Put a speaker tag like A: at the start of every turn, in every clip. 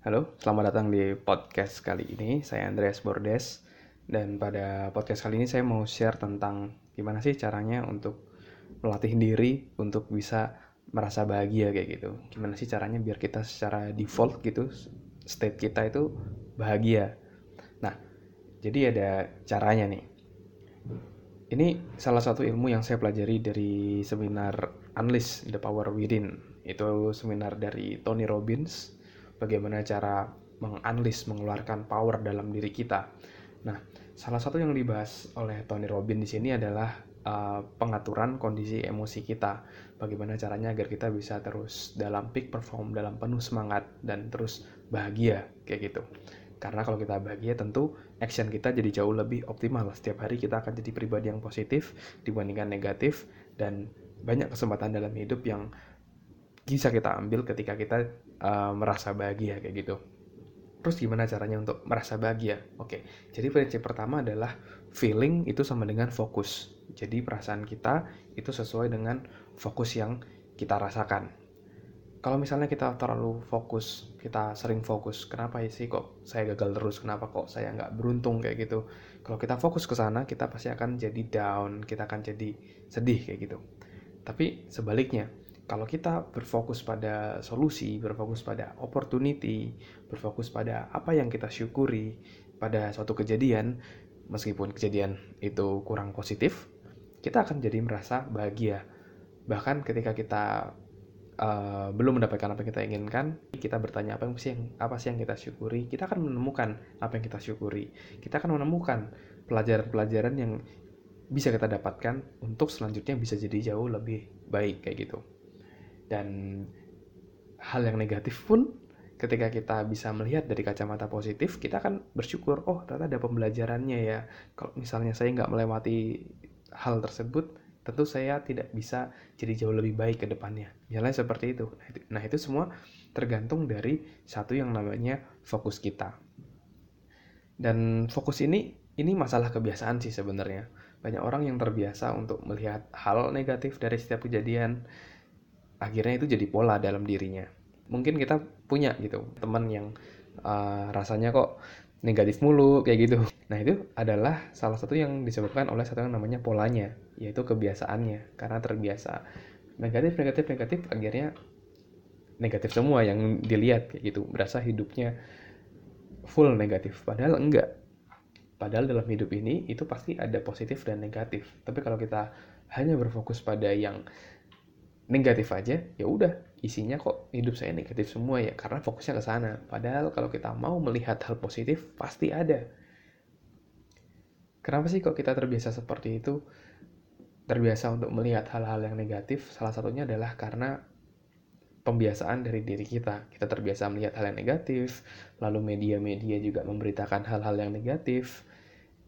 A: Halo, selamat datang di podcast kali ini. Saya Andreas Bordes dan pada podcast kali ini saya mau share tentang gimana sih caranya untuk melatih diri untuk bisa merasa bahagia kayak gitu. Gimana sih caranya biar kita secara default gitu state kita itu bahagia. Nah, jadi ada caranya nih. Ini salah satu ilmu yang saya pelajari dari seminar Unleash the Power Within. Itu seminar dari Tony Robbins bagaimana cara mengunleash, mengeluarkan power dalam diri kita. Nah, salah satu yang dibahas oleh Tony Robbins di sini adalah uh, pengaturan kondisi emosi kita. Bagaimana caranya agar kita bisa terus dalam peak perform, dalam penuh semangat dan terus bahagia kayak gitu. Karena kalau kita bahagia tentu action kita jadi jauh lebih optimal. Setiap hari kita akan jadi pribadi yang positif dibandingkan negatif dan banyak kesempatan dalam hidup yang bisa kita ambil ketika kita uh, merasa bahagia kayak gitu. Terus gimana caranya untuk merasa bahagia? Oke, jadi prinsip pertama adalah feeling itu sama dengan fokus. Jadi perasaan kita itu sesuai dengan fokus yang kita rasakan. Kalau misalnya kita terlalu fokus, kita sering fokus, kenapa sih kok saya gagal terus, kenapa kok saya nggak beruntung kayak gitu. Kalau kita fokus ke sana, kita pasti akan jadi down, kita akan jadi sedih kayak gitu. Tapi sebaliknya, kalau kita berfokus pada solusi, berfokus pada opportunity, berfokus pada apa yang kita syukuri pada suatu kejadian, meskipun kejadian itu kurang positif, kita akan jadi merasa bahagia. Bahkan ketika kita uh, belum mendapatkan apa yang kita inginkan, kita bertanya apa sih yang apa sih yang kita syukuri, kita akan menemukan apa yang kita syukuri. Kita akan menemukan pelajaran-pelajaran yang bisa kita dapatkan untuk selanjutnya bisa jadi jauh lebih baik kayak gitu dan hal yang negatif pun ketika kita bisa melihat dari kacamata positif kita akan bersyukur oh ternyata ada pembelajarannya ya. Kalau misalnya saya nggak melewati hal tersebut tentu saya tidak bisa jadi jauh lebih baik ke depannya. Misalnya seperti nah, itu nah itu semua tergantung dari satu yang namanya fokus kita. Dan fokus ini ini masalah kebiasaan sih sebenarnya. Banyak orang yang terbiasa untuk melihat hal negatif dari setiap kejadian akhirnya itu jadi pola dalam dirinya. Mungkin kita punya gitu teman yang uh, rasanya kok negatif mulu kayak gitu. Nah itu adalah salah satu yang disebabkan oleh satu yang namanya polanya yaitu kebiasaannya. Karena terbiasa negatif negatif negatif akhirnya negatif semua yang dilihat kayak gitu. Berasa hidupnya full negatif. Padahal enggak. Padahal dalam hidup ini itu pasti ada positif dan negatif. Tapi kalau kita hanya berfokus pada yang negatif aja ya udah isinya kok hidup saya negatif semua ya karena fokusnya ke sana. Padahal kalau kita mau melihat hal positif pasti ada. Kenapa sih kok kita terbiasa seperti itu? Terbiasa untuk melihat hal-hal yang negatif salah satunya adalah karena pembiasaan dari diri kita. Kita terbiasa melihat hal yang negatif lalu media-media juga memberitakan hal-hal yang negatif.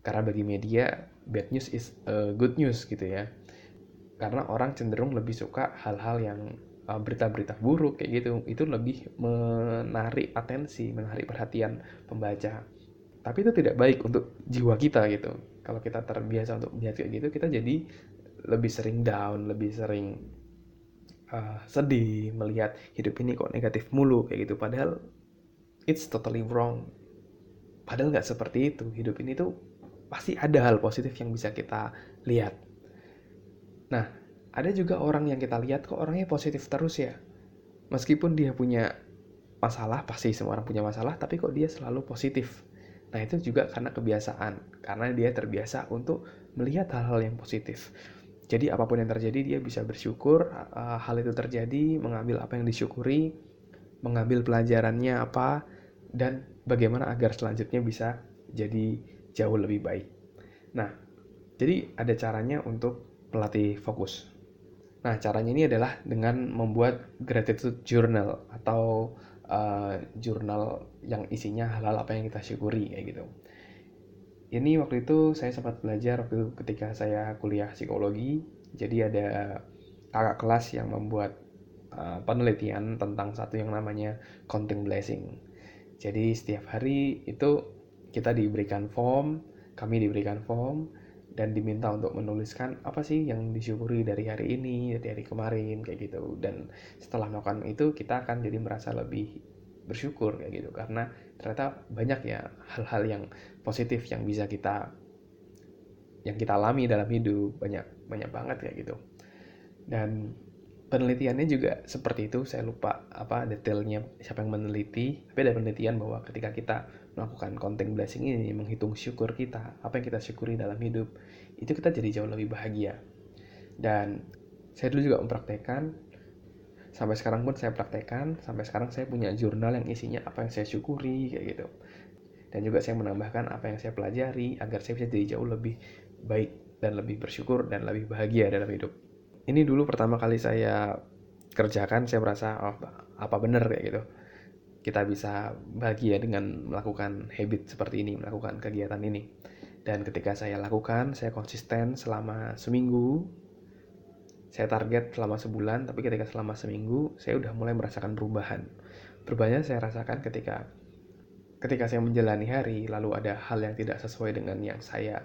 A: Karena bagi media bad news is uh, good news gitu ya karena orang cenderung lebih suka hal-hal yang uh, berita-berita buruk kayak gitu. Itu lebih menarik atensi menarik perhatian pembaca. Tapi itu tidak baik untuk jiwa kita gitu. Kalau kita terbiasa untuk melihat kayak gitu kita jadi lebih sering down lebih sering uh, sedih melihat hidup ini kok negatif mulu kayak gitu. Padahal it's totally wrong. Padahal nggak seperti itu. Hidup ini tuh pasti ada hal positif yang bisa kita lihat Nah, ada juga orang yang kita lihat kok orangnya positif terus ya. Meskipun dia punya masalah, pasti semua orang punya masalah, tapi kok dia selalu positif. Nah, itu juga karena kebiasaan, karena dia terbiasa untuk melihat hal-hal yang positif. Jadi apa pun yang terjadi dia bisa bersyukur hal itu terjadi, mengambil apa yang disyukuri, mengambil pelajarannya apa dan bagaimana agar selanjutnya bisa jadi jauh lebih baik. Nah, jadi ada caranya untuk pelatih fokus. Nah, caranya ini adalah dengan membuat gratitude journal atau uh, jurnal yang isinya hal-hal apa yang kita syukuri kayak gitu. Ini waktu itu saya sempat belajar waktu ketika saya kuliah psikologi. Jadi ada kakak kelas yang membuat uh, penelitian tentang satu yang namanya counting blessing. Jadi setiap hari itu kita diberikan form, kami diberikan form, dan diminta untuk menuliskan apa sih yang disyukuri dari hari ini dari hari kemarin kayak gitu. Dan setelah melakukan itu kita akan jadi merasa lebih bersyukur kayak gitu. Karena ternyata banyak ya hal-hal yang positif yang bisa kita yang kita alami dalam hidup. Banyak banyak banget kayak gitu. Dan penelitiannya juga seperti itu. Saya lupa apa detailnya siapa yang meneliti. Tapi ada penelitian bahwa ketika kita melakukan konten blessing ini menghitung syukur kita apa yang kita syukuri dalam hidup itu kita jadi jauh lebih bahagia. Dan saya dulu juga mempraktekkan sampai sekarang pun saya praktekkan sampai sekarang saya punya jurnal yang isinya apa yang saya syukuri kayak gitu. Dan juga saya menambahkan apa yang saya pelajari agar saya bisa jadi jauh lebih baik dan lebih bersyukur dan lebih bahagia dalam hidup ini dulu pertama kali saya kerjakan saya merasa oh apa bener kayak gitu. Kita bisa bahagia dengan melakukan habit seperti ini melakukan kegiatan ini. Dan ketika saya lakukan saya konsisten selama seminggu. Saya target selama sebulan tapi ketika selama seminggu saya udah mulai merasakan perubahan. Perubahannya saya rasakan ketika ketika saya menjalani hari lalu ada hal yang tidak sesuai dengan yang saya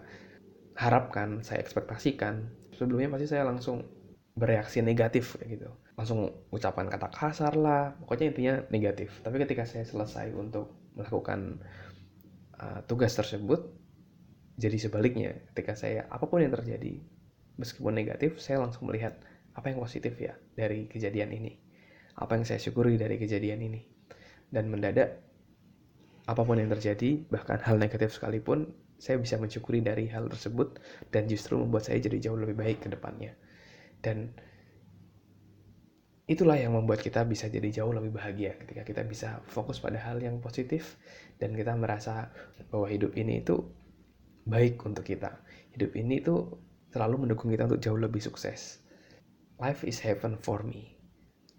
A: harapkan saya ekspektasikan. Sebelumnya pasti saya langsung bereaksi negatif gitu. Langsung ucapan kata kasar lah pokoknya intinya negatif. Tapi ketika saya selesai untuk melakukan uh, tugas tersebut jadi sebaliknya. Ketika saya apa pun yang terjadi meskipun negatif saya langsung melihat apa yang positif ya dari kejadian ini. Apa yang saya syukuri dari kejadian ini. Dan mendadak apa pun yang terjadi bahkan hal negatif sekalipun saya bisa mensyukuri dari hal tersebut dan justru membuat saya jadi jauh lebih baik ke depannya dan itulah yang membuat kita bisa jadi jauh lebih bahagia ketika kita bisa fokus pada hal yang positif dan kita merasa bahwa hidup ini itu baik untuk kita. Hidup ini itu selalu mendukung kita untuk jauh lebih sukses. Life is heaven for me,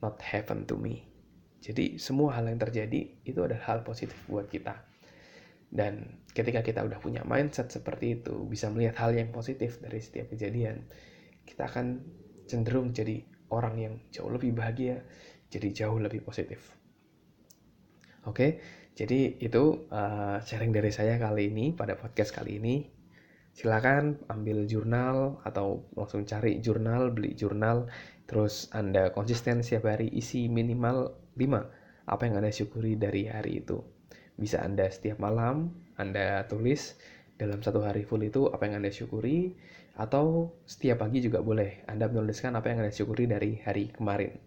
A: not heaven to me. Jadi semua hal yang terjadi itu adalah hal positif buat kita. Dan ketika kita udah punya mindset seperti itu, bisa melihat hal yang positif dari setiap kejadian, kita akan cenderung jadi orang yang jauh lebih bahagia, jadi jauh lebih positif. Oke, jadi itu uh, sharing dari saya kali ini pada podcast kali ini. Silakan ambil jurnal atau langsung cari jurnal, beli jurnal, terus Anda konsisten setiap hari isi minimal 5 apa yang Anda syukuri dari hari itu. Bisa Anda setiap malam Anda tulis dalam satu hari full itu apa yang Anda syukuri, atau setiap pagi juga boleh Anda menuliskan apa yang Anda syukuri dari hari kemarin.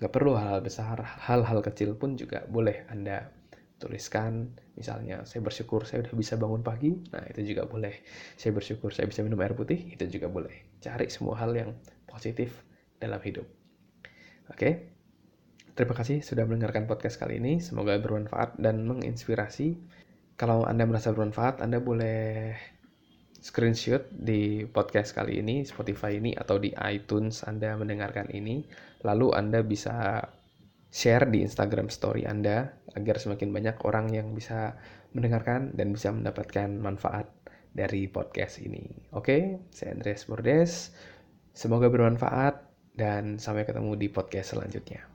A: Gak perlu hal-hal besar, hal-hal kecil pun juga boleh Anda tuliskan. Misalnya, saya bersyukur saya udah bisa bangun pagi, nah itu juga boleh. Saya bersyukur saya bisa minum air putih, itu juga boleh. Cari semua hal yang positif dalam hidup. Oke, terima kasih sudah mendengarkan podcast kali ini. Semoga bermanfaat dan menginspirasi. Kalau Anda merasa bermanfaat, Anda boleh screenshot di podcast kali ini, Spotify ini, atau di iTunes Anda mendengarkan ini. Lalu Anda bisa share di Instagram story Anda agar semakin banyak orang yang bisa mendengarkan dan bisa mendapatkan manfaat dari podcast ini. Oke, saya Andreas Bordes. Semoga bermanfaat dan sampai ketemu di podcast selanjutnya.